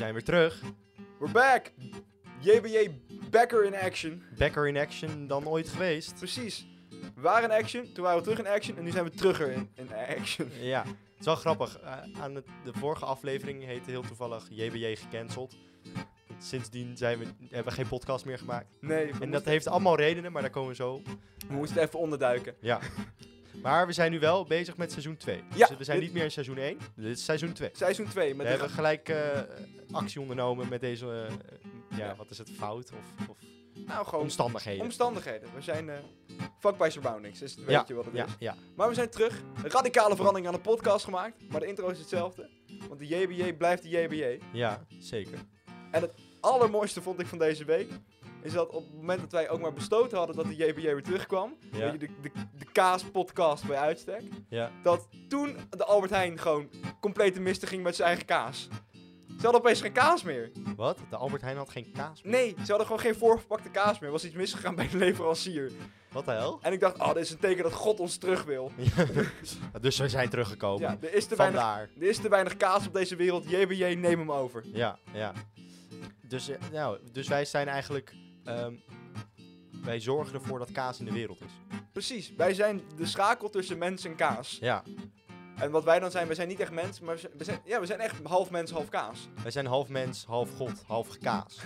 zijn weer terug. We're back! JBJ Becker in action. Becker in action dan ooit geweest. Precies. We waren in action, toen waren we terug in action en nu zijn we terugger in, in action. Ja, het is wel grappig. Eh, aan het, de vorige aflevering heette heel toevallig JBJ gecanceld. Sindsdien zijn we, hebben we geen podcast meer gemaakt. Nee, En dat heeft allemaal redenen, maar daar komen we zo op. we moesten even onderduiken. Ja. Maar we zijn nu wel bezig met seizoen 2. Ja, dus we zijn niet meer in seizoen 1. Dit is seizoen 2. Seizoen 2 We hebben gelijk eh, actie ondernomen met deze, eh, ja, Ja. wat is het, fout of, of nou, gewoon omstandigheden. omstandigheden. We zijn eh fuck by surroundings, dus weet ja, je wat het ja, is. ja. Maar we zijn terug. Een radicale verandering aan de podcast gemaakt, maar de intro is hetzelfde. Want de JBJ blijft de JBJ. ja, zeker. Allermooiste vond ik van deze week, is dat op het moment dat wij ook maar besloten hadden dat de JBJ weer terugkwam, Ja. weet je, de, de, de kaaspodcast bij uitstek, Ja. dat toen de Albert Heijn gewoon complete misten ging met zijn eigen kaas. Ze hadden opeens geen kaas meer. Wat? De Albert Heijn had geen kaas meer? Nee, ze hadden gewoon geen voorverpakte kaas meer. Er was iets misgegaan bij de leverancier. Wat de hel? En ik dacht, oh, dit is een teken dat God ons terug wil. dus we zijn teruggekomen. Ja, er is te weinig, er is te weinig kaas op deze wereld. JBJ, neem hem over. Ja, ja. Dus, eh, nou, dus wij zijn eigenlijk... ehm, wij zorgen ervoor dat kaas in de wereld is. Precies, wij zijn de schakel tussen mens en kaas. Ja, En wat wij dan zijn, we zijn niet echt mens, maar we zijn- ja, we zijn echt half mens, half kaas. wij zijn half mens, half god, half kaas.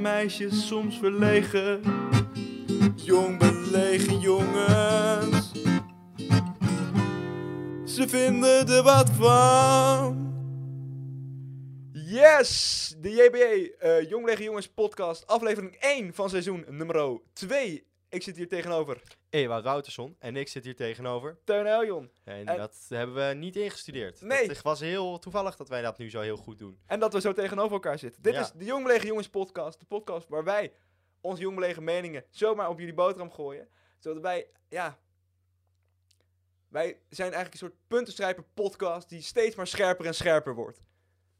Meisjes soms verlegen. Jong belegen jongens. Ze vinden er wat van. Yes! De JBA, eh Jong Lege Jongens podcast, aflevering 1 van seizoen nummer 2. Ik zit hier tegenover Ewout Wouterson en ik zit hier tegenover. Teun Eljon. En, En- dat hebben we niet ingestudeerd. Nee. Het was heel toevallig dat wij dat nu zo heel goed doen. En dat we zo tegenover elkaar zitten. Dit Ja. is de Jong Lege Jongens podcast. De podcast waar wij onze Jong Lege meningen zomaar op jullie boterham gooien. Zodat wij, ja... Wij zijn eigenlijk een soort puntenstrijper podcast die steeds maar scherper en scherper wordt.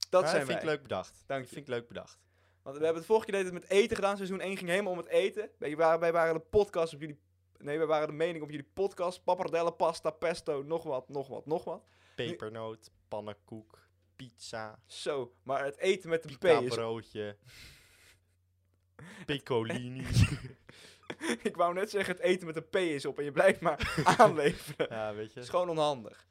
Dat zijn vind wij. ik leuk bedacht. Dank je. Vind ik leuk bedacht. Want we hebben het vorige keer met eten gedaan. Seizoen 1 ging helemaal om het eten. Wij waren, wij waren de podcast op jullie... Nee, wij waren de mening op jullie podcast. Pappardelle, pasta, pesto, nog wat, nog wat, nog wat. Pepernoot, pannenkoek, pizza, Zo, maar het eten met een P is... broodje, piccolini. Ik wou net zeggen, het eten met een P is op en je blijft maar aanleveren. ja, weet Het je. is gewoon onhandig.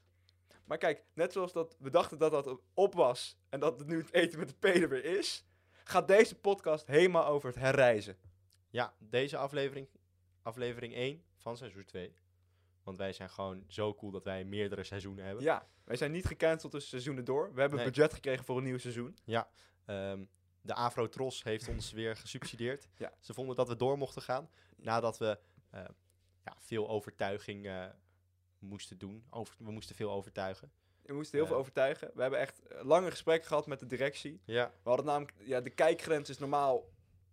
Maar kijk, net zoals dat we dachten dat dat op was en dat het nu het eten met de P er weer is, gaat deze podcast helemaal over het herreizen. Ja, deze aflevering, aflevering 1 van seizoen 2. Want wij zijn gewoon zo cool dat wij meerdere seizoenen hebben. Ja, wij zijn niet gecanceld tussen seizoenen door. We hebben Nee. budget gekregen voor een nieuw seizoen. Ehm, de Afro-Tros heeft ons weer gesubsidieerd. Ja. Ze vonden dat we door mochten gaan. Nadat we eh, ja, veel overtuiging eh, moesten doen. Over, we moesten veel overtuigen. We moesten heel Ja. veel overtuigen. We hebben echt eh, lange gesprekken gehad met de directie. Ja. We hadden namelijk, ja, de kijkgrens is normaal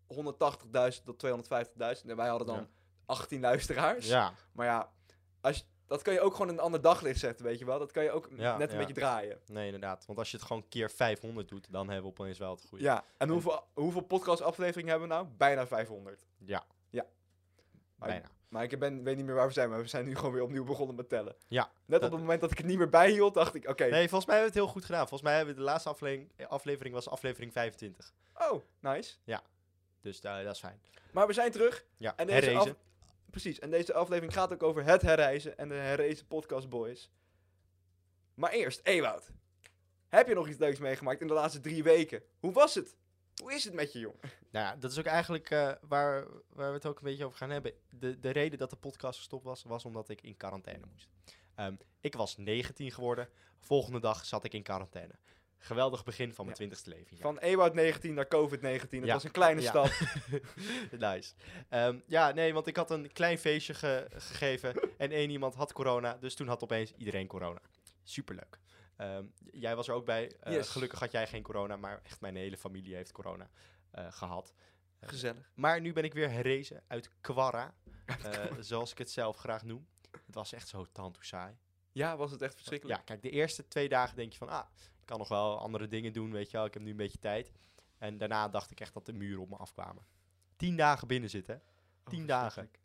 180.000 tot 250.000. En wij hadden dan Ja. 18 luisteraars. Ja, Maar ja, als je, dat kan je ook gewoon een ander daglicht zetten, weet je wel. Dat kan je ook Ja, net een beetje draaien. nee inderdaad. Want als je het gewoon keer 500 doet, dan hebben we opeens wel het goede. Ja, en hoeveel, hoeveel podcast afleveringen hebben we nou? Bijna 500. Ja. Ja. Bijna. Maar ik ben, weet niet meer waar we zijn, maar we zijn nu gewoon weer opnieuw begonnen met tellen. Ja. Net op het moment dat ik het niet meer bijhield, dacht ik, oké, Nee, volgens mij hebben we het heel goed gedaan. Volgens mij hebben we de laatste aflevering, aflevering was aflevering 25. oh, nice. Dus da- dat is fijn. Maar we zijn terug. Ja, En deze herrezen. af- Precies, en deze aflevering gaat ook over het herreizen en de herreizen podcast boys. Maar eerst, Ewout. Heb je nog iets leuks meegemaakt in de laatste drie weken? Hoe was het? Hoe is het met je, jong? Nou ja, dat is ook eigenlijk eh, waar, waar we het ook een beetje over gaan hebben. De, de reden dat de podcast gestopt was, was omdat ik in quarantaine moest. Ehm, ik was 19 geworden. Volgende dag zat ik in quarantaine. Geweldig begin van mijn 20ste leven. Van Ewout 19 naar COVID-19. Het Ja. was een kleine Ja. stap. nice. Ehm, ja, nee, want ik had een klein feestje ge- gegeven en één iemand had corona. Dus toen had opeens iedereen corona. Superleuk. Ehm, jij was er ook bij. Eh, Yes. Gelukkig had jij geen corona, maar echt mijn hele familie heeft corona eh, gehad. Gezellig. Maar nu ben ik weer herrezen uit Quara. eh, zoals ik het zelf graag noem. Het was echt zo tantoe saai. Ja, was het echt verschrikkelijk? Ja, kijk, de eerste twee dagen denk je van, ah, ik kan nog wel andere dingen doen, weet je wel. Ik heb nu een beetje tijd. En daarna dacht ik echt dat de muren op me afkwamen. Tien dagen binnen zitten. Oh, Tien dagen. verschrikkelijk.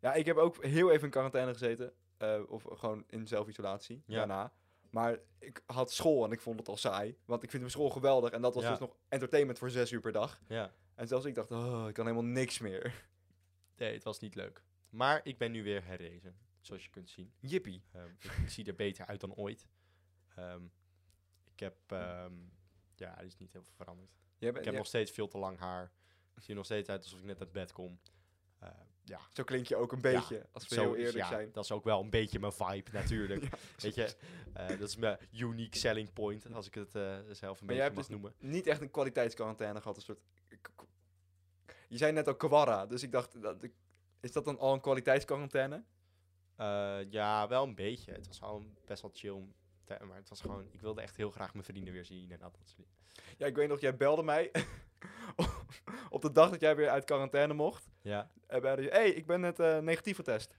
Ja, ik heb ook heel even in quarantaine gezeten. eh, of gewoon in zelfisolatie Ja. daarna. Maar ik had school en ik vond het al saai. Want ik vind mijn school geweldig. En dat was Ja. dus nog entertainment voor zes uur per dag. Ja. En zelfs ik dacht, oh, ik kan helemaal niks meer. Nee, het was niet leuk. Maar ik ben nu weer herrezen, zoals je kunt zien. Jippie. Ehm, ik, zie er beter uit dan ooit. Ehm, ik heb, ehm, ja, er is niet heel veel veranderd. Ik heb nog steeds veel te lang haar. Ik zie er nog steeds uit alsof ik net uit bed kom. Eh, ja, Zo klink je ook een beetje, als we zo heel is- eerlijk ja, zijn. Dat is ook wel een beetje mijn vibe natuurlijk. Ja, Weet je, eh, dat is mijn unique selling point, als ik het eh, zelf een Maar beetje mag dus noemen. Niet echt een kwaliteitsquarantaine gehad, een soort... Je zei net al Kawara, dus ik dacht, dat is dat dan al een kwaliteitsquarantaine? Eh, ja, wel een beetje. Het was al best wel chill. Maar het was gewoon, ik wilde echt heel graag mijn vrienden weer zien en dat soort dingen. Ja, ik weet nog, jij belde mij op de dag dat jij weer uit quarantaine mocht. Ja, En belde je, hey, ik ben net eh, negatief getest.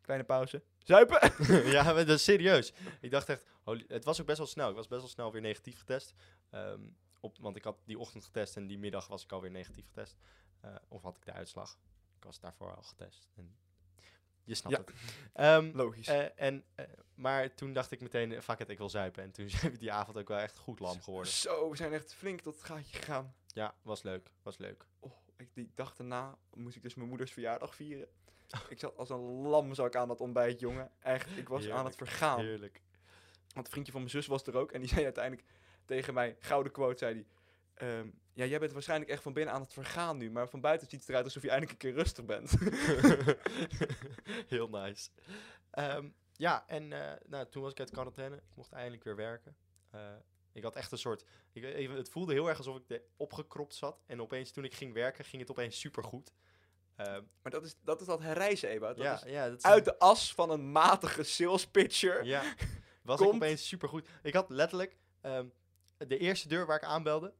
Kleine pauze. Zuipen! ja, maar dat is serieus. Ik dacht echt, holy- het was ook best wel snel. Ik was best wel snel weer negatief getest. Ehm, op, want ik had die ochtend getest en die middag was ik alweer negatief getest. Eh, of had ik de uitslag. Ik was daarvoor al getest. En je snapt Ja. het. Ehm, Logisch. eh, en, eh, maar toen dacht ik meteen, eh, fuck it, ik wil zuipen. En toen zijn we die avond ook wel echt goed lam geworden. Zo, we zijn echt flink tot het gaatje gegaan. Ja, was leuk. Was leuk. Oh, ik, die dag daarna moest ik dus mijn moeders verjaardag vieren. Ik zat als een lam zat ik aan dat ontbijt, jongen. Echt, ik was aan het vergaan. Heerlijk. Want een vriendje van mijn zus was er ook. En die zei uiteindelijk tegen mij, gouden quote, zei hij... ehm, ja, jij bent waarschijnlijk echt van binnen aan het vergaan nu. Maar van buiten ziet het eruit alsof je eindelijk een keer rustig bent. Heel nice. Ehm, ja, en eh, nou, toen was ik uit quarantaine. Ik mocht eindelijk weer werken. Eh, ik had echt een soort... Ik, even, het voelde heel erg alsof ik er opgekropt zat. En opeens toen ik ging werken, ging het opeens supergoed. Ehm maar dat is dat, is dat herreizen, Eba. Dat ja, is ja, dat is uit de as van een matige sales pitcher. Ja, was Komt- ik opeens supergoed. Ik had letterlijk ehm, de eerste deur waar ik aanbelde.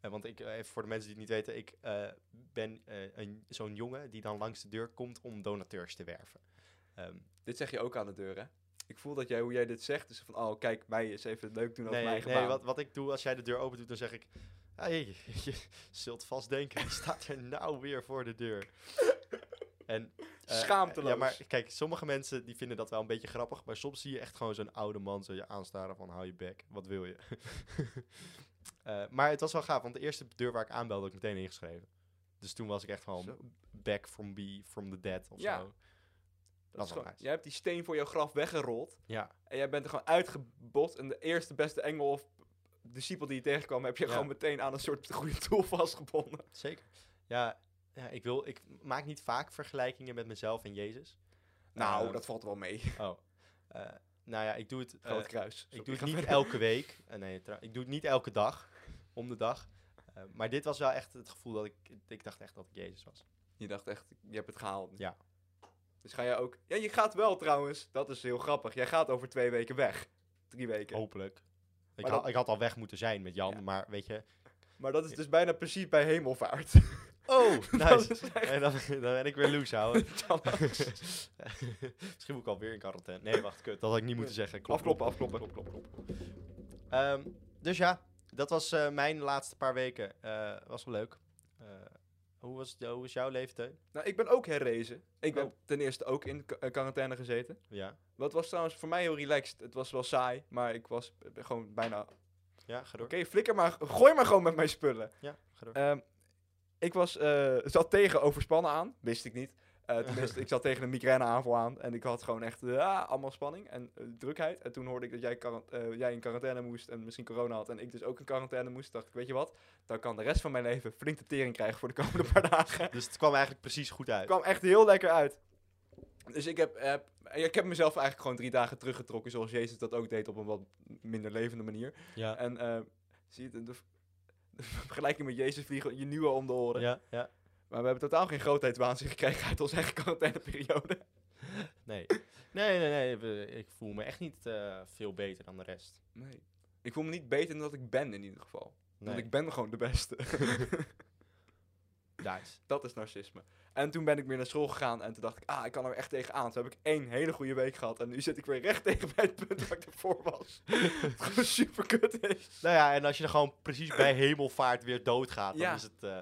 eh, want ik, eh, even voor de mensen die het niet weten, ik eh, ben een, zo'n jongen die dan langs de deur komt om donateurs te werven. Ehm, Dit zeg je ook aan de deur, hè? Ik voel dat jij, hoe jij dit zegt, is van, oh, kijk, mij eens even leuk doen over nee, mijn eigen nee baan. wat, wat ik doe als jij de deur open doet, dan zeg ik... Hey, je zult vast denken, die staat er nou weer voor de deur. En, eh, Schaamteloos. Ja, maar kijk, sommige mensen die vinden dat wel een beetje grappig. Maar soms zie je echt gewoon zo'n oude man zo je aanstaren van hou je bek, wat wil je? Eh, maar het was wel gaaf, want de eerste deur waar ik aanbelde, had ik meteen ingeschreven. Dus toen was ik echt gewoon back from, be, from the dead of Ja. zo. Dat is wel gewoon- nice. Jij hebt die steen voor jouw graf weggerold. Ja, En jij bent er gewoon uitgebot. En de eerste beste engel of discipel die je tegenkwam, heb je Ja. gewoon meteen aan een soort goede doel vastgebonden. zeker. Ja, ja ik, wil, ik maak niet vaak vergelijkingen met mezelf en Jezus. Nou, Ehm, dat valt wel mee. Oh. Eh, nou ja, ik doe het, eh, Groot kruis. ik doe het niet elke week. Eh, nee, ik doe het niet elke dag. Om de dag. Maar dit was wel echt het gevoel dat ik... Ik dacht echt dat ik Jezus was. Je dacht echt, je hebt het gehaald. Ja. Dus ga jij ook... Ja, je gaat wel trouwens. Dat is heel grappig. Jij gaat over twee weken weg. Drie weken. Hopelijk. Ik, ha- ik had al weg moeten zijn met Jan, Ja. maar weet je... Maar dat is dus bijna precies bij hemelvaart. Oh, nice. echt- en dan, dan ben ik weer loose, houden. Misschien moet ik alweer in quarantaine. Nee, wacht, kut. Dat had ik niet moeten zeggen. Klop, afkloppen, klop. afkloppen. Klop, klop, klop. Ehm, dus ja, dat was eh, mijn laatste paar weken. Eh, was wel leuk. Eh, hoe, was, hoe was jouw Teun? Nou, ik ben ook herrezen. Ik ben Oh. ten eerste ook in qua- quarantaine gezeten. Ja, Wat was trouwens voor mij heel relaxed. Het was wel saai, maar ik was gewoon bijna... ja ga door. Oké, flikker maar, gooi maar gewoon met mijn spullen. Ja, ga door. Ehm, ik was, eh, zat tegen overspannen aan, wist ik niet. Tenminste, ik zat tegen een migraineaanval aan en ik had gewoon echt eh, allemaal spanning en eh, drukheid. En toen hoorde ik dat jij, jij in quarantaine moest en misschien corona had en ik dus ook in quarantaine moest. dacht ik, weet je wat, dan kan de rest van mijn leven flink de tering krijgen voor de komende paar dagen. dus het kwam eigenlijk precies goed uit. Het kwam echt heel lekker uit. Dus ik heb, heb, ik heb mezelf eigenlijk gewoon drie dagen teruggetrokken, zoals Jezus dat ook deed op een wat minder levende manier. Ja, En zie je, de, de, de vergelijking met Jezus vliegen je nu al om de oren. ja, ja. Maar we hebben totaal geen grootheidswaanzin gekregen uit onze eigen quarantaineperiode. Nee. Nee, nee, nee. Ik voel me echt niet eh, veel beter dan de rest. Nee. Ik voel me niet beter dan dat ik ben in ieder geval. Nee. Want ik ben gewoon de beste. Nice. Dat is narcisme. En toen ben ik weer naar school gegaan en toen dacht ik, ah, ik kan er echt tegenaan. Toen heb ik één hele goede week gehad en nu zit ik weer recht tegen bij het punt waar ik ervoor was. Het gewoon super kut is. Nou ja, en als je er gewoon precies bij hemelvaart weer doodgaat, dan Ja. is het... eh,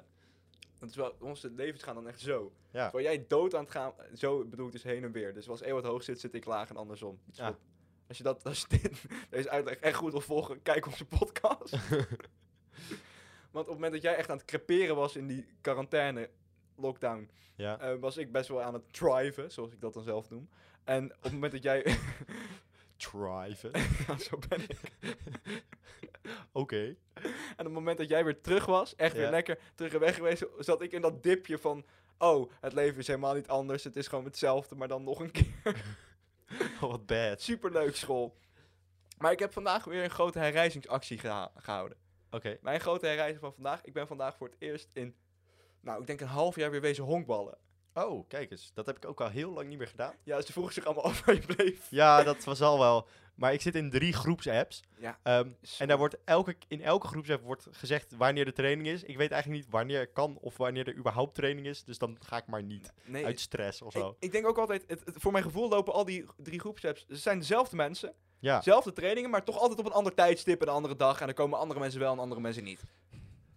Dat is wel, onze levens gaan dan echt zo. ja. Waar jij dood aan het gaan, zo bedoel ik dus heen en weer. Dus als Eeuward hoog zit, zit ik laag en andersom. Dus Ja. Als je, dat, als je dit, deze uitleg echt goed wil volgen, kijk onze podcast. Want op het moment dat jij echt aan het creperen was in die quarantaine, lockdown, ja. eh, was ik best wel aan het driven, zoals ik dat dan zelf noem. En op het moment dat jij... Driven. ja, zo ben ik. Oké. En op het moment dat jij weer terug was, echt weer Ja. lekker terug en weg geweest, zat ik in dat dipje van... Oh, het leven is helemaal niet anders. Het is gewoon hetzelfde, maar dan nog een keer. Oh, wat bad. Superleuk school. Maar ik heb vandaag weer een grote herrijzingsactie geha- gehouden. Oké. Mijn grote herrijzing van vandaag. Ik ben vandaag voor het eerst in, nou, ik denk een half jaar weer wezen honkballen. Oh, kijk eens. Dat heb ik ook al heel lang niet meer gedaan. Ja, ze vroegen zich allemaal af waar je bleef. Ja, dat was al wel. Maar ik zit in drie groepsapps. Ja. Ehm, en daar wordt elke, in elke groepsapp wordt gezegd wanneer de training is. Ik weet eigenlijk niet wanneer het kan of wanneer er überhaupt training is. Dus dan ga ik maar niet. Nee, Uit stress of ik, zo. ik denk ook altijd, het, het- voor mijn gevoel lopen al die drie groepsapps, ze zijn dezelfde mensen. Ja. Zelfde trainingen, maar toch altijd op een ander tijdstip en een andere dag. En dan komen andere mensen wel en andere mensen niet.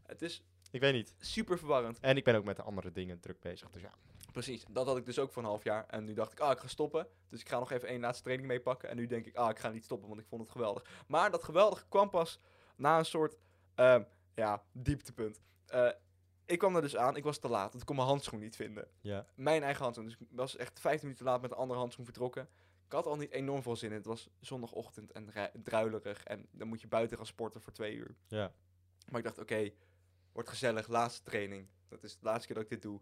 Het is Ik weet niet. super verwarrend. En ik ben ook met andere dingen druk bezig. Dus ja. Precies, dat had ik dus ook voor een half jaar. En nu dacht ik, ah, ik ga stoppen. Dus ik ga nog even één laatste training meepakken. En nu denk ik, ah, ik ga niet stoppen, want ik vond het geweldig. Maar dat geweldige kwam pas na een soort, ehm, ja, dieptepunt. Eh, ik kwam er dus aan, ik was te laat, want ik kon mijn handschoen niet vinden. Ja. Mijn eigen handschoen. Dus ik was echt 15 minuten laat met een andere handschoen vertrokken. Ik had al niet enorm veel zin in. Het was zondagochtend en ru- druilerig. En dan moet je buiten gaan sporten voor twee uur. Ja. Maar ik dacht, oké, wordt gezellig, laatste training. Dat is de laatste keer dat ik dit doe.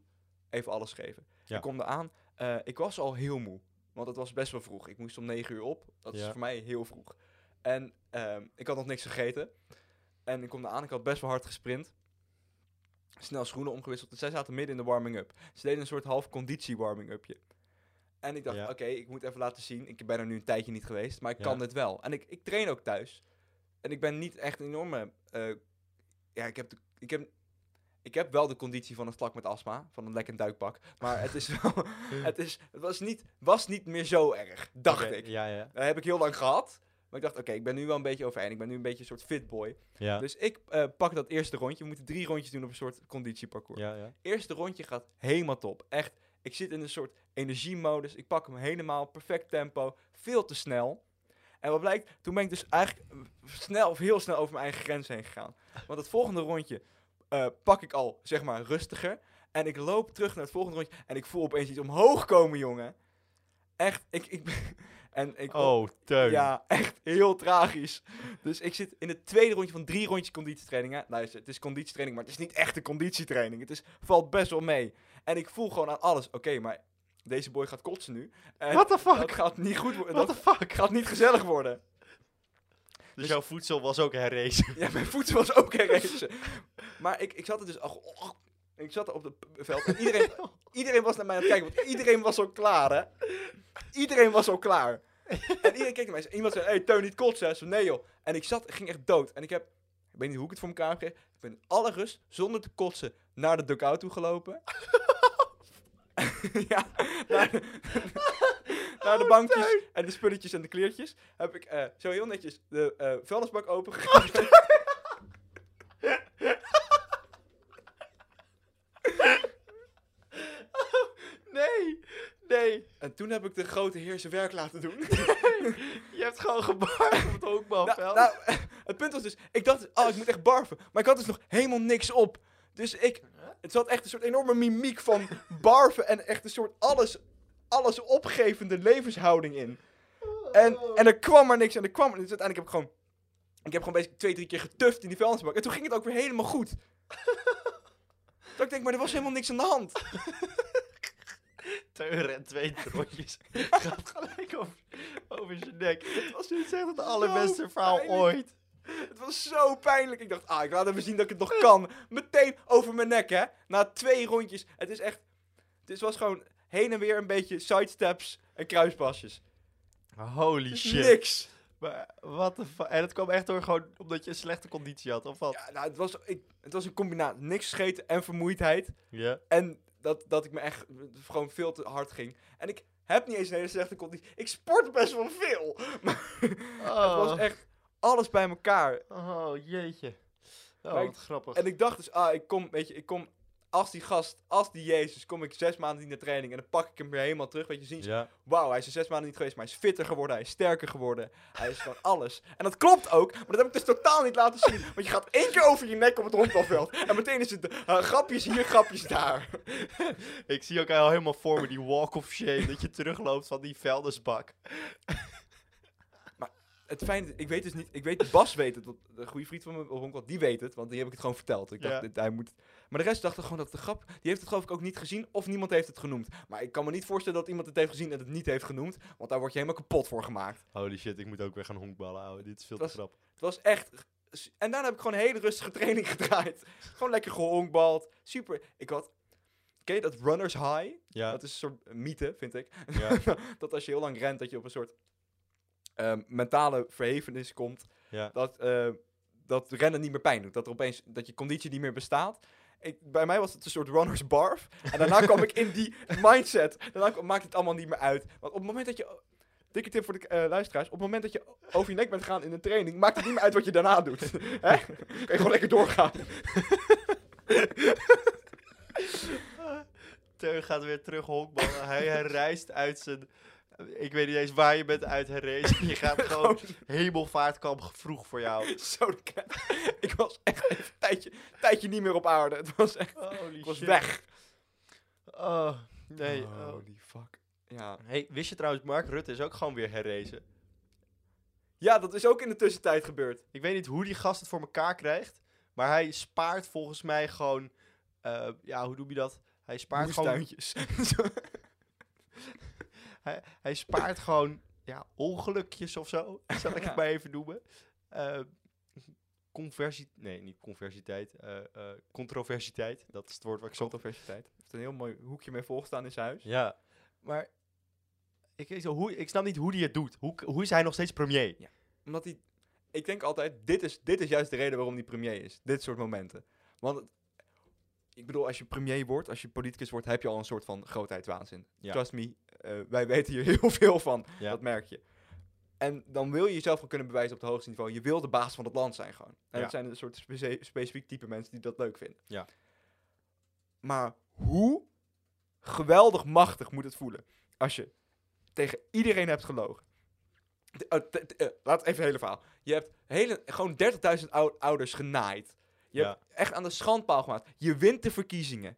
Even alles geven. Ja. Ik kom eraan. eh ik was al heel moe. Want het was best wel vroeg. Ik moest om 9 uur op. Dat is voor mij heel vroeg. En ehm, ik had nog niks gegeten. En ik kom eraan. Ik had best wel hard gesprint. Snel schoenen omgewisseld. En zij zaten midden in de warming-up. Ze deden een soort half conditie warming-upje. En ik dacht, Ja. oké, ik moet even laten zien. Ik ben er nu een tijdje niet geweest. Maar ik Ja. kan dit wel. En ik, ik train ook thuis. En ik ben niet echt een enorme... eh, ja, ik heb, de, ik, heb, ik heb wel de conditie van een vlak met astma. Van een lekkend duikpak. Maar het is wel... het, is, het was, niet, was niet meer zo erg, dacht ik. Ja, ja. Dat heb ik heel lang gehad. Maar ik dacht, oké, ik ben nu wel een beetje overheen. Ik ben nu een beetje een soort fitboy. Ja. Dus ik eh, pak dat eerste rondje. We moeten drie rondjes doen op een soort conditieparcours. Ja, ja. Eerste rondje gaat helemaal top. Echt, ik zit in een soort energiemodus. Ik pak hem helemaal, perfect tempo. Veel te snel. En wat blijkt, toen ben ik dus eigenlijk snel of heel snel over mijn eigen grens heen gegaan. Want het volgende rondje eh, pak ik al, zeg maar, rustiger. En ik loop terug naar het volgende rondje. En ik voel opeens iets omhoog komen, jongen. Echt, ik... ik en ik Oh, teun. ja, echt heel tragisch. Dus ik zit in het tweede rondje van drie rondjes conditietraining. Hè? Luister, het is conditietraining, maar het is niet echt een conditietraining. Het is, valt best wel mee. En ik voel gewoon aan alles. Oké, maar deze boy gaat kotsen nu. What the fuck? Gaat niet goed worden. What the fuck? gaat niet gezellig worden. Dus jouw voedsel was ook herrezen. Ja, mijn voeten was ook herrezen. Maar ik, ik zat er dus... Oh, oh, ik zat er op het veld en iedereen, iedereen was naar mij aan het kijken. Want iedereen was al klaar, hè. Iedereen was al klaar. En iedereen keek naar mij. en Iemand zei, hey, Teun, niet kotsen. hè?" Zo, nee joh. En ik zat, ging echt dood. En ik heb, ik weet niet hoe ik het voor elkaar heb gekregen. Ik ben in alle rust, zonder te kotsen, naar de dugout toe gelopen. ja, naar de bankjes en de spulletjes en de kleertjes. Heb ik eh, zo heel netjes de eh vuilnisbak open gegaan. Nee, nee. En toen heb ik de grote heer zijn werk laten doen. Je hebt gewoon gebarst op het nou, honkbalveld. nou, het punt was dus, ik dacht, oh, ik moet echt barven. Maar ik had dus nog helemaal niks op. Dus ik, het zat echt een soort enorme mimiek van barven en echt een soort alles, alles opgevende levenshouding in. En, en er kwam maar niks en er kwam maar, dus uiteindelijk heb ik gewoon, ik heb gewoon twee, drie keer getuft in die vuilnisbak. En toen ging het ook weer helemaal goed. Dat ik denk, maar er was helemaal niks aan de hand. Teun en twee rondjes. Gaat gelijk over, over zijn nek. Het was is echt het allerbeste verhaal pijnlijk. ooit. Het was zo pijnlijk. Ik dacht, ah, ik laat even zien dat ik het nog kan. Meteen over mijn nek, hè. Na twee rondjes. Het is echt... Het was gewoon heen en weer een beetje sidesteps en kruispasjes. Holy shit. niks. Maar wat de fuck? En het kwam echt door gewoon omdat je een slechte conditie had, of wat? Ja, nou, het was, ik, het was een combinatie. Niks gegeten en vermoeidheid. Ja. En dat, dat ik me echt gewoon veel te hard ging. En ik heb niet eens een hele slechte conditie. Ik sport best wel veel. Maar het was echt alles bij elkaar. Oh, jeetje. Oh, wat grappig. En ik dacht dus, ah, ik kom, weet je, ik kom als die gast, als die Jezus, kom ik zes maanden niet naar training. En dan pak ik hem weer helemaal terug. Weet je, zien ze, Ja. wauw, hij is er zes maanden niet geweest, maar hij is fitter geworden, hij is sterker geworden. Hij is gewoon alles. En dat klopt ook, maar dat heb ik dus totaal niet laten zien. Want je gaat één keer over je nek op het honkbalveld. En meteen is het eh, grapjes hier, grapjes daar. Ik zie ook al helemaal voor me die walk of shame, dat je terugloopt van die vuilnisbak. Het fijne, ik weet dus niet, ik weet, Bas weet het, want de goede vriend van me, op honkbal, die weet het, want die heb ik het gewoon verteld. Ik dacht, Ja. dit- hij moet... Maar de rest dacht gewoon dat een grap, die heeft het geloof ik ook niet gezien, of niemand heeft het genoemd. Maar ik kan me niet voorstellen dat iemand het heeft gezien en het niet heeft genoemd, want daar word je helemaal kapot voor gemaakt. Holy shit, ik moet ook weer gaan honkballen houden. Dit is veel te grappig. Het was echt. En daarna heb ik gewoon een hele rustige training gedraaid. gewoon lekker gehonkbald. Super. Ik had. Ken je dat runners high? Ja. Dat is een soort mythe, vind ik. Ja. dat als je heel lang rent, dat je op een soort ehm, mentale verhevenis komt. Ja. Dat, eh, dat rennen niet meer pijn doet. Dat er opeens dat je conditie niet meer bestaat. Ik, bij mij was het een soort runners barf. En daarna kwam ik in die mindset. Daarna kwam- maakt het allemaal niet meer uit. Want op het moment dat je. Dikke tip voor de eh, luisteraars. Op het moment dat je over je nek bent gegaan in een training, maakt het niet meer uit wat je daarna doet. Hè? Kan je gewoon lekker doorgaan. Teun gaat weer terug honkballen. Hij herreist uit zijn... Ik weet niet eens waar je bent uit herrezen. Je gaat gewoon hemelvaartkamp vroeg voor jou. Zo de. Ik was echt even een tijdje, tijdje niet meer op aarde. Het was echt. Holy Ik was shit. weg. Oh, nee. oh. Holy fuck. Ja. Hey, wist je trouwens, Mark Rutte is ook gewoon weer herrezen. ja, dat is ook in de tussentijd gebeurd. Ik weet niet hoe die gast het voor elkaar krijgt. Maar hij spaart volgens mij gewoon... eh, ja, hoe doe je dat? Hij spaart gewoon... Hij, hij spaart gewoon ja, ongelukjes of zo. Zal ik Ja. het maar even noemen. Eh conversie... Nee, niet conversiteit. eh eh controversiteit. Dat is het woord wat ik zocht. Controversiteit. Heeft een heel mooi hoekje mee volgestaan in zijn huis. Ja, maar... Ik, zo, hoe, ik snap niet hoe hij het doet. Hoe, hoe is hij nog steeds premier? Omdat hij... Ik denk altijd, dit is, dit is juist de reden waarom hij premier is. Dit soort momenten. Want... ik bedoel, als je premier wordt, als je politicus wordt, heb je al een soort van grootheidswaanzin. Ja. Trust me, eh, wij weten hier heel veel van. Ja. Dat merk je. En dan wil je jezelf gewoon kunnen bewijzen op het hoogste niveau. Je wil de baas van het land zijn gewoon. En Ja. dat zijn een soort specifiek type mensen die dat leuk vinden. Ja. Maar hoe geweldig machtig moet het voelen als je tegen iedereen hebt gelogen. Eh, eh, laat even het hele verhaal. Je hebt hele, gewoon 30.000 ou- ouders genaaid. Je Ja. hebt echt aan de schandpaal gemaakt. Je wint de verkiezingen.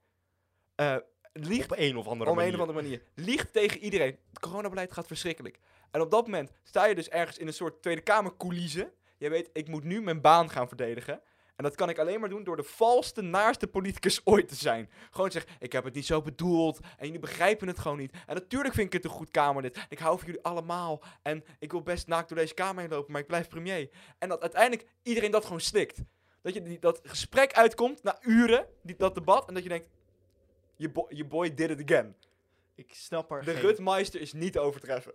Eh liegt Op een of andere manier. een of andere manier. Liegt tegen iedereen. Het coronabeleid gaat verschrikkelijk. En op dat moment sta je dus ergens in een soort Tweede Kamer coulisse. Je weet, ik moet nu mijn baan gaan verdedigen. En dat kan ik alleen maar doen door de valste, naarste politicus ooit te zijn. Gewoon zeggen, ik heb het niet zo bedoeld. En jullie begrijpen het gewoon niet. En natuurlijk vind ik het een goed Kamerlid. Ik hou van jullie allemaal. En ik wil best naakt door deze Kamer heen lopen, maar ik blijf premier. En dat uiteindelijk iedereen dat gewoon slikt. Dat je die, dat gesprek uitkomt na uren, die, dat debat. En dat je denkt, je, bo- je boy did it again. Ik snap er De geen... Rutmeister is niet te overtreffen.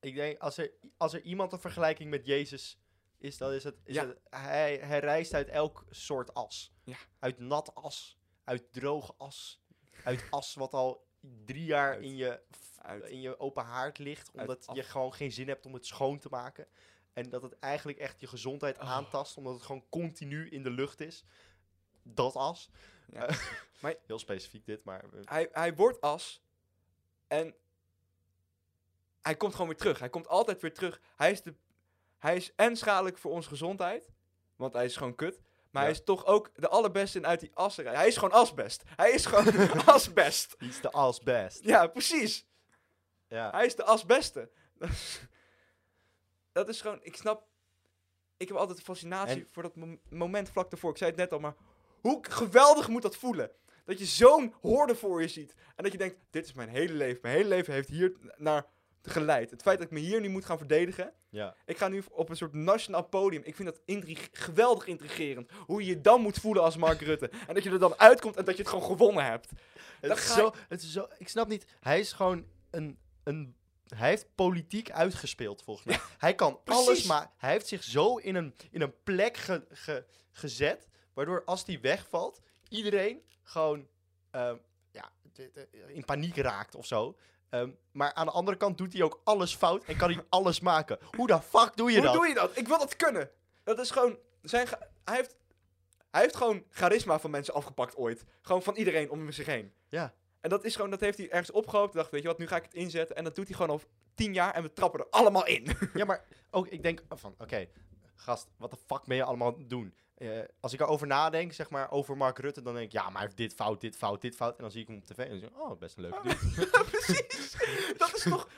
Ik denk, als er, als er iemand een vergelijking met Jezus is, dan is het... Is Ja. het hij, hij reist uit elk soort as. Ja. Uit nat as, uit droog as, uit as wat al drie jaar Uit- in je, uit- in je open haard ligt, omdat je gewoon geen zin hebt om het schoon te maken. En dat het eigenlijk echt je gezondheid Oh. aantast, omdat het gewoon continu in de lucht is. Dat as. Ja. Eh, Maar- Heel specifiek dit, maar... eh, Hij, hij wordt as. En hij komt gewoon weer terug. Hij komt altijd weer terug. Hij is, de, hij is en schadelijk voor onze gezondheid. Want hij is gewoon kut. Maar hij is toch ook de allerbeste in uit die as eruit. Hij is gewoon asbest. Hij is gewoon asbest. die is de as best. Ja, precies. Ja. Hij is de asbeste. Dat is, gewoon, ik snap, ik heb altijd een fascinatie En- voor dat mom- moment vlak daarvoor. Ik zei het net al, maar hoe geweldig moet dat voelen? Dat je zo'n horde voor je ziet. En dat je denkt, dit is mijn hele leven. Mijn hele leven heeft hier naar geleid. Het feit dat ik me hier nu moet gaan verdedigen. ja. Ik ga nu op een soort nationaal podium. Ik vind dat intrig- geweldig intrigerend. Hoe je je dan moet voelen als Mark Rutte. En dat je er dan uitkomt en dat je het gewoon gewonnen hebt. Het is zo, het is zo, ik snap niet. Hij is gewoon een, een hij heeft politiek uitgespeeld, volgens mij. hij kan precies. alles, maar hij heeft zich zo in een, in een plek ge- ge- gezet, waardoor als hij wegvalt, iedereen gewoon ehm, ja, in paniek raakt of zo. Ehm, maar aan de andere kant doet hij ook alles fout en kan hij alles maken. Hoe de fuck doe je Hoe dat? doe je dat? Ik wil dat kunnen. Dat is gewoon... Zijn hij, heeft, hij heeft gewoon charisma van mensen afgepakt ooit. Gewoon van iedereen om zich heen. Ja. En dat is gewoon, dat heeft hij ergens opgehoopt. Dacht, weet je wat, nu ga ik het inzetten. En dat doet hij gewoon al tien jaar en we trappen er allemaal in. Ja, maar ook, ik denk van, oké, gast, wat de fuck ben je allemaal doen? Eh, als ik erover nadenk, zeg maar, over Mark Rutte, dan denk ik, ja, maar hij heeft dit fout, dit fout, dit fout. En dan zie ik hem op tv en dan denk ik, oh, best een leuke dude. Precies. Dat is toch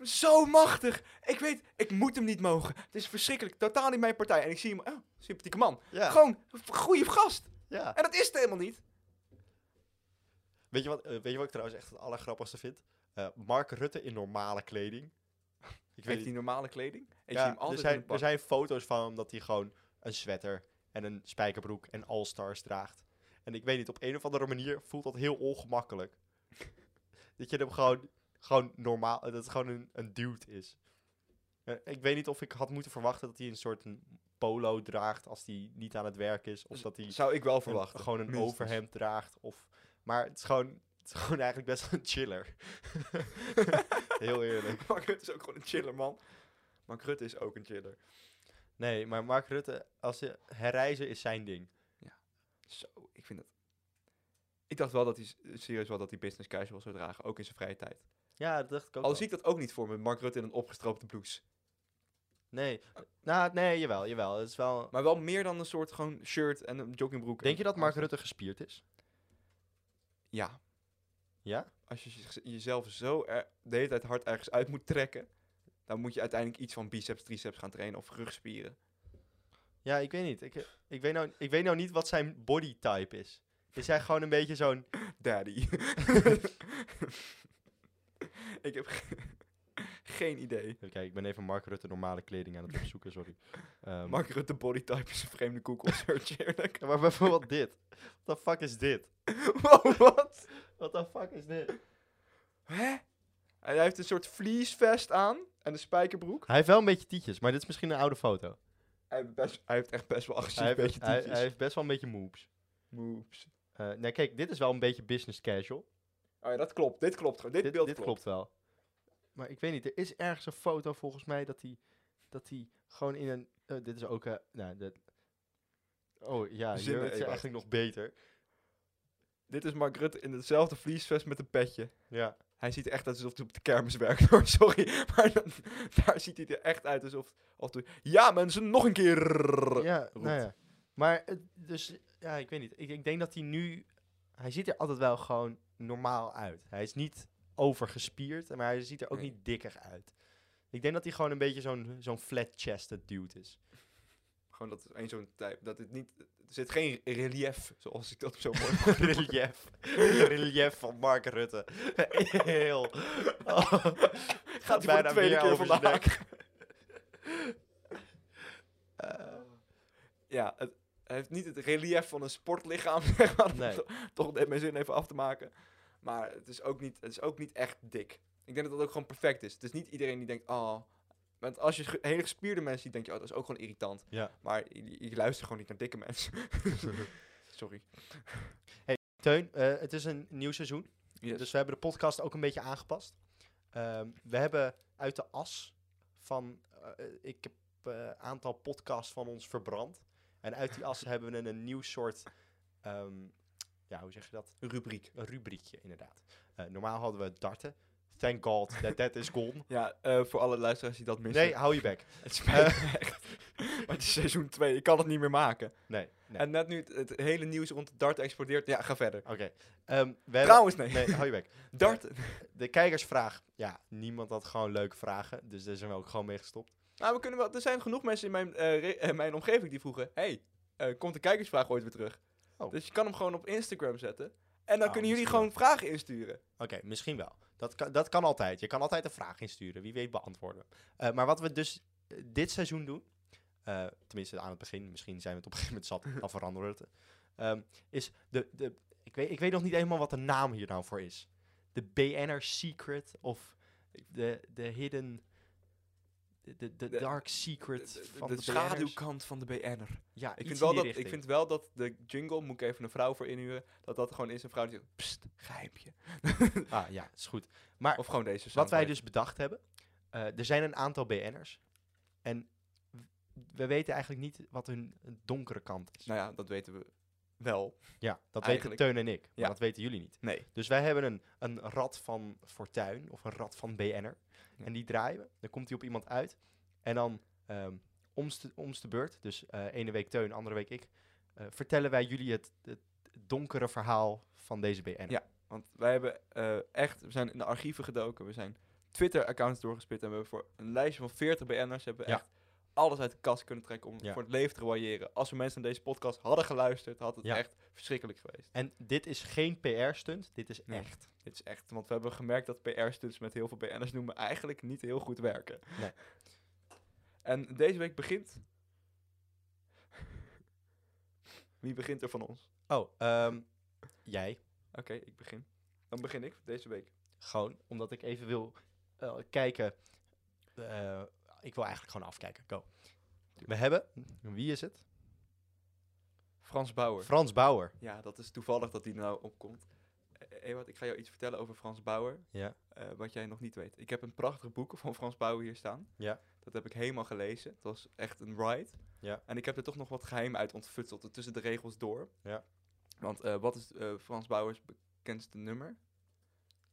zo machtig. Ik weet, ik moet hem niet mogen. Het is verschrikkelijk. Totaal niet mijn partij. En ik zie hem, oh, sympathieke man. Ja, Gewoon, goede gast. ja. En dat is het helemaal niet. Weet je, wat, eh, weet je wat ik trouwens echt het allergrappigste vind? Eh, Mark Rutte in normale kleding. ik weet hij normale kleding? Ik Ja, zie hem er, altijd zijn, er zijn foto's van hem dat hij gewoon een sweater en een spijkerbroek en All-Stars draagt. En ik weet niet, op een of andere manier voelt dat heel ongemakkelijk. dat je hem gewoon, gewoon normaal, dat het gewoon een, een dude is. Eh, ik weet niet of ik had moeten verwachten dat hij een soort een polo draagt als hij niet aan het werk is. Of dat hij Zou ik wel een- verwachten. gewoon een minstens. overhemd draagt. Of, maar het is, gewoon, het is gewoon eigenlijk best wel een chiller. heel eerlijk. Mark Rutte is ook gewoon een chiller, man. Mark Rutte is ook een chiller. Nee, maar Mark Rutte, als je herreizen is zijn ding. Zo, ik vind het... Ik dacht wel dat hij, serieus wel dat hij business casual zou dragen, ook in zijn vrije tijd. Ja, dat dacht ik ook Al wel. zie ik dat ook niet voor me, Mark Rutte in een opgestroopte blouse. Nee, nou, nee, jawel, jawel. Het is wel... Maar wel meer dan een soort gewoon shirt en een joggingbroek. Denk en je dat Mark. Rutte gespierd is? Ja. Ja? Als je je- jezelf zo er, de hele tijd hard ergens uit moet trekken, dan moet je uiteindelijk iets van biceps, triceps gaan trainen of rugspieren. Ja, ik weet niet. Ik, ik, weet nou, ik weet nou niet wat zijn bodytype is. Is hij gewoon een beetje zo'n... Daddy. ik heb ge- geen idee. Kijken, ik ben even Mark Rutte normale kleding aan het opzoeken, sorry. Ehm, Mark Rutte bodytype is een vreemde Google search, eerlijk. maar bijvoorbeeld dit. What the fuck is dit? wow, wat? What the fuck is dit? Hè? Hij heeft een soort vliesvest aan en een spijkerbroek. Hij heeft wel een beetje tietjes, maar dit is misschien een oude foto. Hij heeft, best, hij heeft echt best wel agressief Hij een heeft, beetje tietjes. hij heeft best wel een beetje moves. Moves. Eh, nee, kijk, dit is wel een beetje business casual. Oh ja, dat klopt. Dit klopt gewoon. Dit, dit beeld dit klopt. klopt wel. Maar ik weet niet, er is ergens een foto volgens mij dat hij dat hij gewoon in een... eh, dit is ook... eh nou, dit, oh ja, hier is eigenlijk nog beter. Dit is Mark Rutte in hetzelfde vliesvest met een petje. Ja. Hij ziet er echt uit alsof hij op de kermis werkt hoor, sorry. Maar dan- daar ziet hij er echt uit alsof... alsof ja mensen, nog een keer! Ja, nou ja. Maar dus, ja, ik weet niet. Ik, ik denk dat hij nu... Hij ziet er altijd wel gewoon normaal uit. Hij is niet overgespierd, maar hij ziet er ook Nee. niet dikker uit. Ik denk dat hij gewoon een beetje zo'n zo'n flat-chested dude is. Gewoon dat één zo'n type. Dat het niet... Er zit geen relief, zoals ik dat zo mooi relief. relief van Mark Rutte. Heel. Oh, Gaat hij voor de tweede keer vandaag. Eh, Ja, het, hij heeft niet het relief van een sportlichaam, zeg maar. Nee. Toch net mijn zin even af te maken. Maar het is, ook niet, het is ook niet echt dik. Ik denk dat dat ook gewoon perfect is. Het is niet iedereen die denkt, oh... Want als je hele gespierde mensen ziet, denk je, oh, dat is ook gewoon irritant. ja. Maar je, je luistert gewoon niet naar dikke mensen. Sorry. Teun, eh, het is een nieuw seizoen. Yes. Dus we hebben de podcast ook een beetje aangepast. Ehm, we hebben uit de as van... eh, ik heb een aantal podcasts van ons verbrand. En uit die as hebben we een, een nieuw soort... ehm, ja, hoe zeg je dat? Een rubriek. Een rubriekje, inderdaad. Eh, normaal hadden we darten. Thank God that that is gone. Ja, eh, voor alle luisteraars die dat missen. Nee, hou je bek. Het spijt me echt. Maar het is seizoen 2, ik kan het niet meer maken. Nee, nee. En net nu het, het hele nieuws rond de dart explodeert, ja, ga verder. Oké. Ehm, hebben- Trouwens, nee. Nee, hou je bek. Dart. De kijkersvraag. Ja, niemand had gewoon leuke vragen. Dus daar zijn we ook gewoon mee gestopt. Nou, we kunnen wel, er zijn genoeg mensen in mijn, eh, eh, mijn omgeving die vroegen: hey, eh, komt de kijkersvraag ooit weer terug? Oh. Dus je kan hem gewoon op Instagram zetten. En dan Oh, kunnen jullie gewoon vragen insturen. Oké, misschien wel. Dat kan, dat kan altijd. Je kan altijd een vraag insturen. Wie weet beantwoorden. Eh, maar wat we dus eh, dit seizoen doen, eh, tenminste aan het begin, misschien zijn we het op een gegeven moment zat, dan veranderen we het. ehm, is de, de, ik, weet, ik weet nog niet helemaal wat de naam hier nou voor is. De BNR Secret of de, de hidden... De, de, dark secret De, van de de, schaduwkant van de BN'er. Ja, Ik vind, in wel dat, ik vind wel dat de jingle, moet ik even een vrouw voor inhuren, dat dat gewoon is een vrouw die zegt, pst, geheimpje. Ah, ja, is goed. Maar Of gewoon deze wat wij dus bedacht hebben... eh, er zijn een aantal BN'ers. En we weten eigenlijk niet wat hun donkere kant is. Nou ja, dat weten we wel. Ja, dat Eigenlijk- weten Teun en ik. Maar Ja. dat weten jullie niet. Nee. Dus wij hebben een, een rad van Fortuin of een rad van BN'er. En die draaien we. Dan komt hij op iemand uit. En dan ehm omste, omste beurt, dus eh ene week Teun, andere week ik, eh, vertellen wij jullie het, het donkere verhaal van deze BN'er. Ja. Want wij hebben eh, echt, we zijn in de archieven gedoken, we zijn Twitter-accounts doorgespit en we hebben voor een lijstje van 40 BN'ers hebben we Ja. echt alles uit de kast kunnen trekken om Ja. voor het leven te waaieren. Als we mensen naar deze podcast hadden geluisterd, had het Ja. echt verschrikkelijk geweest. En dit is geen PR-stunt, dit is Nee. echt. Dit is echt, want we hebben gemerkt dat PR-stunts met heel veel BN'ers noemen eigenlijk niet heel goed werken. Nee. En deze week begint... Wie begint er van ons? Oh, ehm, jij. Oké, ik begin. Dan begin ik deze week. Gewoon, omdat ik even wil eh, kijken. eh, ik wil eigenlijk gewoon afkijken. Go. We hebben, wie is het? Frans Bauer. Frans Bauer. Ja, dat is toevallig dat die er nou opkomt. Eh, Ewout, ik ga jou iets vertellen over Frans Bauer, Ja. eh, wat jij nog niet weet. Ik heb een prachtig boek van Frans Bauer hier staan. Ja. Dat heb ik helemaal gelezen. Het was echt een ride. Ja. En ik heb er toch nog wat geheim uit ontfutseld, tussen de regels door. Ja. Want eh, wat is Frans Bauers bekendste nummer?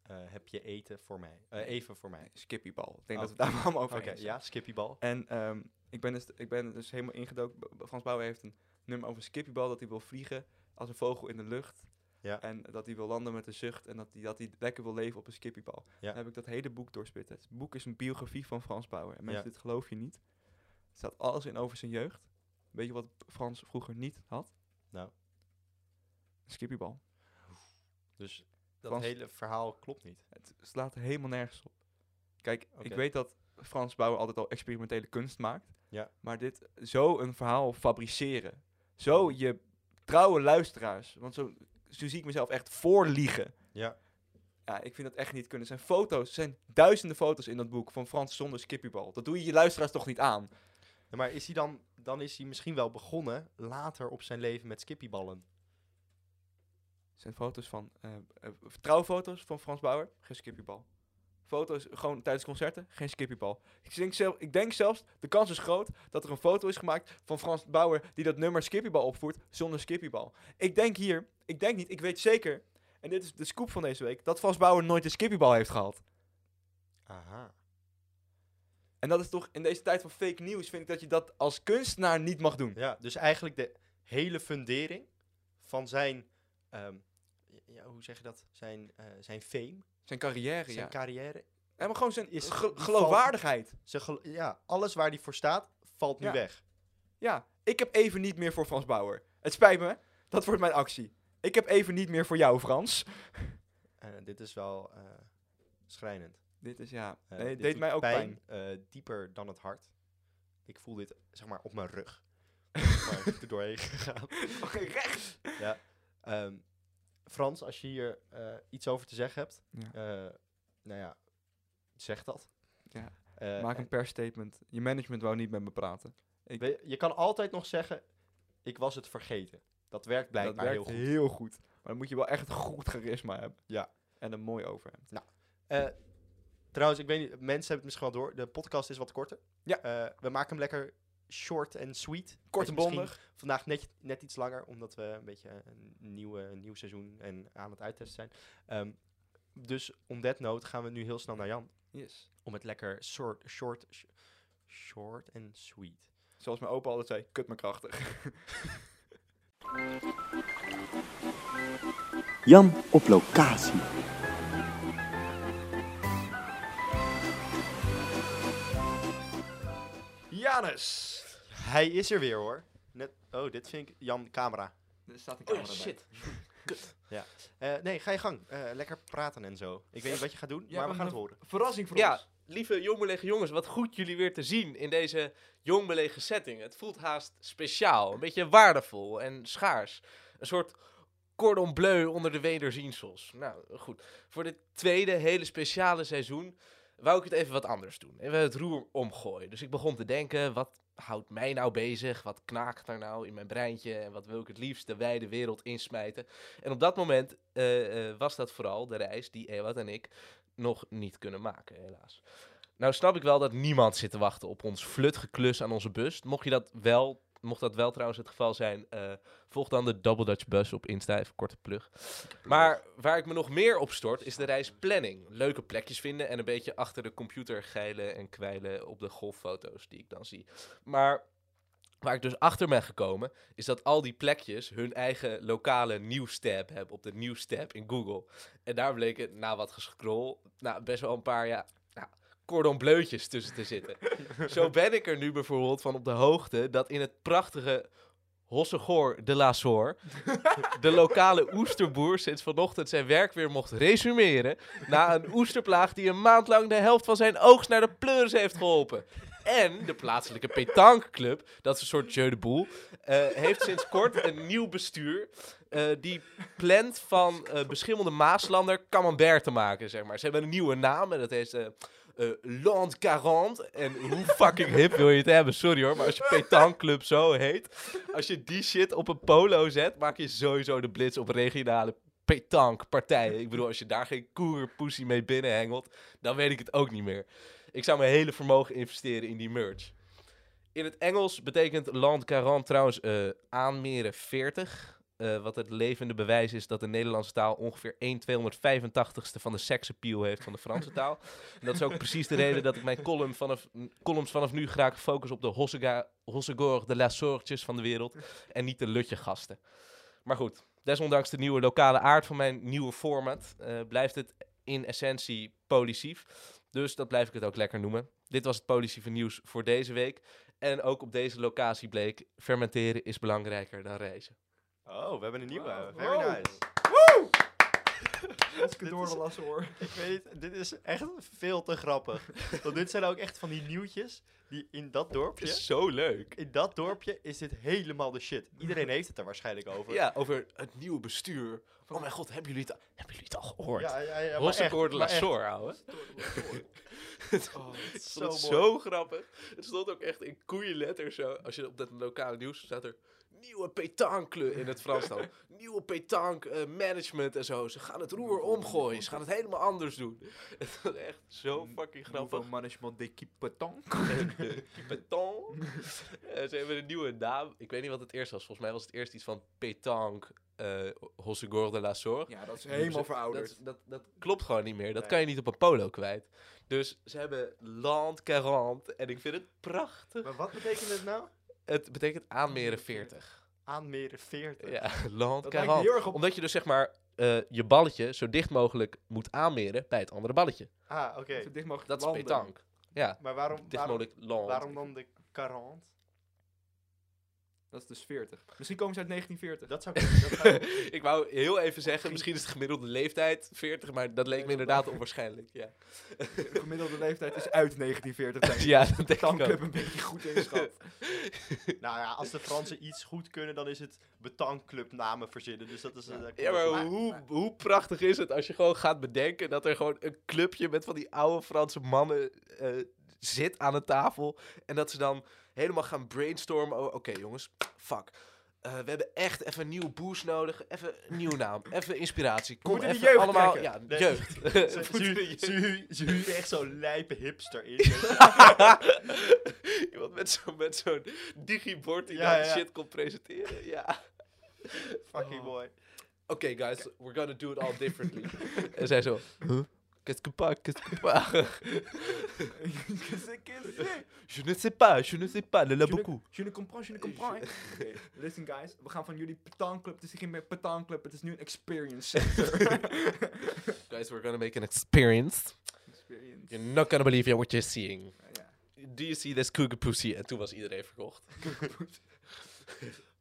Eh, heb je eten voor mij? Eh, even voor mij. Skippybal. Ik denk Oh. dat we daar allemaal over eens zijn. ja, Skippybal. En ehm, ik, ben dus, ik ben dus helemaal ingedoken. Frans Bauer heeft een nummer over Skippybal, dat hij wil vliegen als een vogel in de lucht. Ja. En dat hij wil landen met een zucht en dat hij, dat hij lekker wil leven op een skippybal. Ja. Dan heb ik dat hele boek doorspitten. Het boek is een biografie van Frans Bauer. En mensen, Ja. dit geloof je niet. Er staat alles in over zijn jeugd. Weet je wat Frans vroeger niet had? Nou. Een skippybal. Dus dat Frans- hele verhaal klopt niet. Het slaat helemaal nergens op. Kijk, ik weet dat Frans Bauer altijd al experimentele kunst maakt. Ja. Maar dit, zo een verhaal fabriceren. Zo je trouwe luisteraars. Want zo, zo zie ik mezelf echt voorliegen. Ja. Ja, ik vind dat echt niet kunnen. Er zijn foto's, er zijn duizenden foto's in dat boek van Frans zonder skippybal. Dat doe je je luisteraars toch niet aan? Ja, Maar is hij dan, dan is hij misschien wel begonnen later op zijn leven met Skippyballen. Zijn foto's van, eh, eh, trouwfoto's van Frans Bauer, geen skippybal. Foto's gewoon tijdens concerten, geen skippybal. Ik denk, zelf, ik denk zelfs, de kans is groot dat er een foto is gemaakt van Frans Bauer die dat nummer skippybal opvoert zonder skippybal. Ik denk hier, ik denk niet, ik weet zeker, en dit is de scoop van deze week, dat Frans Bauer nooit een skippybal heeft gehad. Aha. En dat is toch, in deze tijd van fake news, vind ik dat je dat als kunstenaar niet mag doen. Ja, dus eigenlijk de hele fundering van zijn, ehm, ja, hoe zeg je dat? Zijn, eh, zijn fame, Zijn carrière, zijn ja. carrière. Maar gewoon zijn is- ge- die geloofwaardigheid. Zijn gelo- ja, alles waar hij voor staat, valt nu Ja. weg. Ja, ik heb even niet meer voor Frans Bauer. Het spijt me, dat wordt mijn actie. Ik heb even niet meer voor jou, Frans. Eh, dit is wel eh, schrijnend. Dit is ja, nee, dit deed mij ook pijn. dieper dan het hart. Ik voel dit, zeg maar, op mijn rug. maar er doorheen gegaan. Recht. Ja. Ehm, Frans, als je hier eh, iets over te zeggen hebt, Ja. eh, nou ja, zeg dat. Ja, Eh, Maak en een persstatement. Je management wou niet met me praten. Ik, je, je kan altijd nog zeggen, ik was het vergeten. Dat werkt dat blijkbaar werkt heel goed. heel goed. Maar dan moet je wel echt goed charisma hebben. Ja. En een mooi overhemd. Eh, trouwens, ik weet niet, mensen hebben het misschien wel door. De podcast is wat korter. Ja. We maken hem lekker short en sweet. Kort en bondig. Vandaag net, net iets langer, omdat we een beetje een, nieuwe, een nieuw seizoen en aan het uittesten zijn. Ehm, dus on that note gaan we nu heel snel naar Jan. Yes. Om het lekker short, short, sh- short en sweet. Zoals mijn opa altijd zei, kut me krachtig. Jan op locatie. Janus! Hij is er weer hoor. Net, oh, dit vind ik Jan camera. Er staat een Oh shit. Eh, nee, ga je gang. Eh, lekker praten en zo. Ik weet niet wat je gaat doen, Jij maar we gaan het een horen. Verrassing voor Ja, ons. lieve jongbelegen jongens, wat goed jullie weer te zien in deze jongbelegen setting. Het voelt haast speciaal, een beetje waardevol en schaars. Een soort cordon bleu onder de wederziensels. Nou, goed. Voor dit tweede hele speciale seizoen wou ik het even wat anders doen. Even het roer omgooien. Dus ik begon te denken, wat houdt mij nou bezig? Wat knaagt er nou in mijn breintje? En wat wil ik het liefst de wijde wereld insmijten? En op dat moment eh, eh, was dat vooral de reis die Ewout en ik nog niet kunnen maken, helaas. Nou snap ik wel dat niemand zit te wachten op ons flutgeklus aan onze bus. Mocht je dat wel, mocht dat wel trouwens het geval zijn, eh, volg dan de Double Dutch Bus op Insta, even korte plug. Maar waar ik me nog meer op stort, is de reisplanning. Leuke plekjes vinden en een beetje achter de computer geilen en kwijlen op de golffoto's die ik dan zie. Maar waar ik dus achter ben gekomen, is dat al die plekjes hun eigen lokale nieuwstab hebben op de nieuwstab in Google. En daar bleken, na wat gescroll, nou, best wel een paar, ja, cordon bleutjes tussen te zitten. Zo ben ik er nu bijvoorbeeld van op de hoogte dat in het prachtige Hossegoor de la Soor de lokale oesterboer sinds vanochtend zijn werk weer mocht resumeren na een oesterplaag die een maand lang de helft van zijn oogst naar de pleuris heeft geholpen. En de plaatselijke petankclub, dat is een soort jeu de boel, eh, heeft sinds kort een nieuw bestuur eh, die plant van eh, beschimmelde Maaslander camembert te maken, zeg maar. Ze hebben een nieuwe naam en dat heet eh, Land 40. En hoe fucking hip wil je het hebben? Sorry hoor, maar als je petankclub zo heet, als je die shit op een polo zet, maak je sowieso de blitz op regionale petankpartijen. Ik bedoel, als je daar geen koerpoesie mee binnenhengelt, dan weet ik het ook niet meer. Ik zou mijn hele vermogen investeren in die merch. In het Engels betekent Land 40 trouwens eh aanmeren 40. Eh, wat het levende bewijs is dat de Nederlandse taal ongeveer 1 285ste van de seksappeal heeft van de Franse taal. En dat is ook precies de reden dat ik mijn column vanaf, columns vanaf nu graag focus op de Hossegor, de La Soortjes van de wereld. En niet de Lutje gasten. Maar goed, desondanks de nieuwe lokale aard van mijn nieuwe format, eh, blijft het in essentie policief. Dus dat blijf ik het ook lekker noemen. Dit was het politieve nieuws voor deze week. En ook op deze locatie bleek, fermenteren is belangrijker dan reizen. Oh, we hebben een nieuwe. Wow. Very Wow. nice. Door is- de lassen hoor. Ik weet niet, dit is echt veel te grappig. Want dit zijn ook echt van die nieuwtjes die in dat dorpje... zo leuk. In dat dorpje is dit helemaal de shit. Iedereen heeft het er waarschijnlijk over. Ja, over het nieuwe bestuur. Oh mijn god, hebben jullie het, al- hebben jullie het al gehoord? ja, ja. ja maar Hossegor echt, de maar La echt. Soor, ouwe. Oh, Ik Zo het mooi. zo grappig. Het stond ook echt in koeienletters zo. Als je op dat lokale nieuws staat er... Nieuwe petankclub in het Frans dan. Nieuwe petank eh, management en zo. Ze gaan het roer omgooien. Ze gaan het helemaal anders doen. Het was echt zo fucking grappig. Nouveau management d'équipe petanque. de petank. Eh, ze hebben een nieuwe naam. Ik weet niet wat het eerst was. Volgens mij was het eerst iets van petank uh, Hossegor de la Soor. Ja, dat is helemaal verouderd. Dat, dat, dat klopt gewoon niet meer. Dat Nee. kan je niet op een polo kwijt. Dus ze hebben Land 40 en ik vind het prachtig. Maar wat betekent het nou? Het betekent aanmeren 40. Aanmeren 40. Ja, Land Dat lijkt 40. heel erg op- Omdat je dus zeg maar eh, je balletje zo dicht mogelijk moet aanmeren bij het andere balletje. Ah, oké. Zo dicht mogelijk Dat is petank. Ja, Maar waarom, dicht waarom, mogelijk land. waarom dan de 40? Dat is dus 40. Misschien komen ze uit 1940. Dat zou kunnen. Dat ik wou heel even zeggen, misschien is de gemiddelde leeftijd 40, maar dat leek me inderdaad onwaarschijnlijk. Ja, De gemiddelde leeftijd is uit 1940. denk ik. ja dat denk ik een beetje goed inschat. nou ja, als de Fransen iets goed kunnen, dan is het betankclub namen verzinnen. Dus dat is... eh, dat Ja, maar hoe, hoe prachtig is het als je gewoon gaat bedenken dat er gewoon een clubje met van die oude Franse mannen eh, zit aan een tafel. En dat ze dan helemaal gaan brainstormen. Oké jongens, fuck. Eh, we hebben echt even een nieuwe boost nodig. Even een nieuwe naam. Even inspiratie. Kom de even jeugd allemaal. trekken. Ja, Nee. jeugd. Ze, huren echt zo'n lijpe hipster in. Iemand met zo'n met zo'n digibord die Ja, shit komt presenteren. Ja. Fucking Oh. mooi. Oké, guys, we're gonna do it all differently. en zij zo, huh? Qu'est-ce que pas, qu'est-ce que pas? je ne sais pas, je ne sais pas, le la Je ne- beaucoup. Je ne comprends, je ne comprends. Oké, Listen guys, we gaan van jullie petankclub. Het is geen meer petankclub, het is nu een experience center. Guys, we're gonna make an experience. experience. You're not gonna believe what you're seeing. Do you see this cougar? En toen was iedereen verkocht.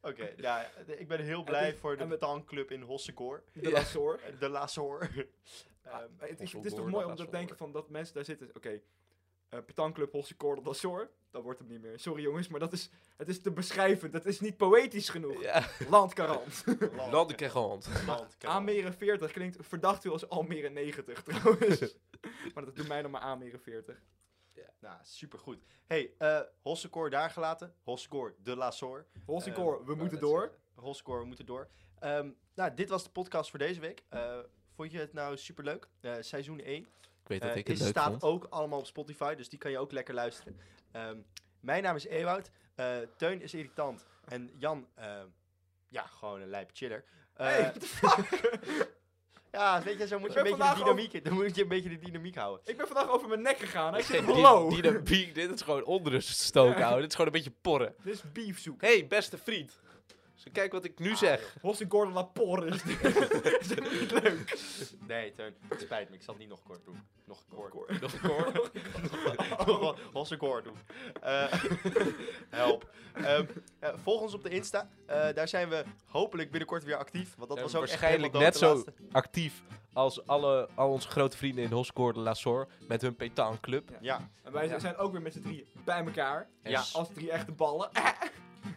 Oké, ja, ik ben heel blij voor de betankclub in Hossekoor. De Ja. Lassor. De La Ah, Ehm, het, is, het is toch mooi om te denken van dat mensen daar zitten. Oké, eh Petanclub Hosse Cordel d'Azur. Dat wordt hem niet meer. Sorry jongens, maar dat is, het is te beschrijvend. Het is niet poëtisch genoeg. Ja, Landkarant. Land ik hand. Almere 40 klinkt verdacht veel als Almere 90 trouwens. maar dat doet mij dan maar Almere 40. Nou, supergoed. Hey, eh Hossekoor daar gelaten. Hossekoor de La Soor. Hosse Eh, Cor, we oh, moeten dat door. Hossekoor, we moeten door. Ehm, nou, dit was de podcast voor deze week. Eh, vond je het nou superleuk? Eh seizoen 1. Ik weet dat Eh, ik het is- leuk staat vond. ook allemaal op Spotify, dus die kan je ook lekker luisteren. Ehm, mijn naam is Ewout. Eh, Teun is irritant. En Jan, ja, gewoon een lijpe chiller. Eh, Hey, what the fuck? ja, weet je, zo moet je een beetje de dynamiek, dan moet je een beetje de dynamiek houden. ik ben vandaag over mijn nek gegaan. Ik zeg, Die- hallo. Dynamiek, dit is gewoon onrust stoken, Ja. houden. Dit is gewoon een beetje porren. Dit is beefsoep. hey, beste vriend. Dus kijk wat ik nu zeg. Hosse Cordel La Porre is dit. niet leuk? Nee, Teun, het spijt me, ik zal het niet nog kort doen. Nog kort. Nog kort. Doen. Eh, help. Ehm, eh, volg ons op de Insta. Eh, daar zijn we hopelijk binnenkort weer actief. Want dat was ook waarschijnlijk net zo laatste. actief als alle, al onze grote vrienden in Hoscoor de La Sor met hun petanclub. Ja, En wij Ja. zijn ook weer met z'n drieën bij elkaar. Ja. Als drie echte ballen.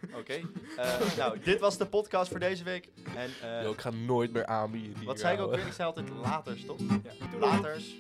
oké. Eh, nou, dit was de podcast voor deze week. En eh, Yo, ik ga nooit meer aanbieden. wat zei ik ook weer? Ik zei altijd laters, toch? Ja. Laters.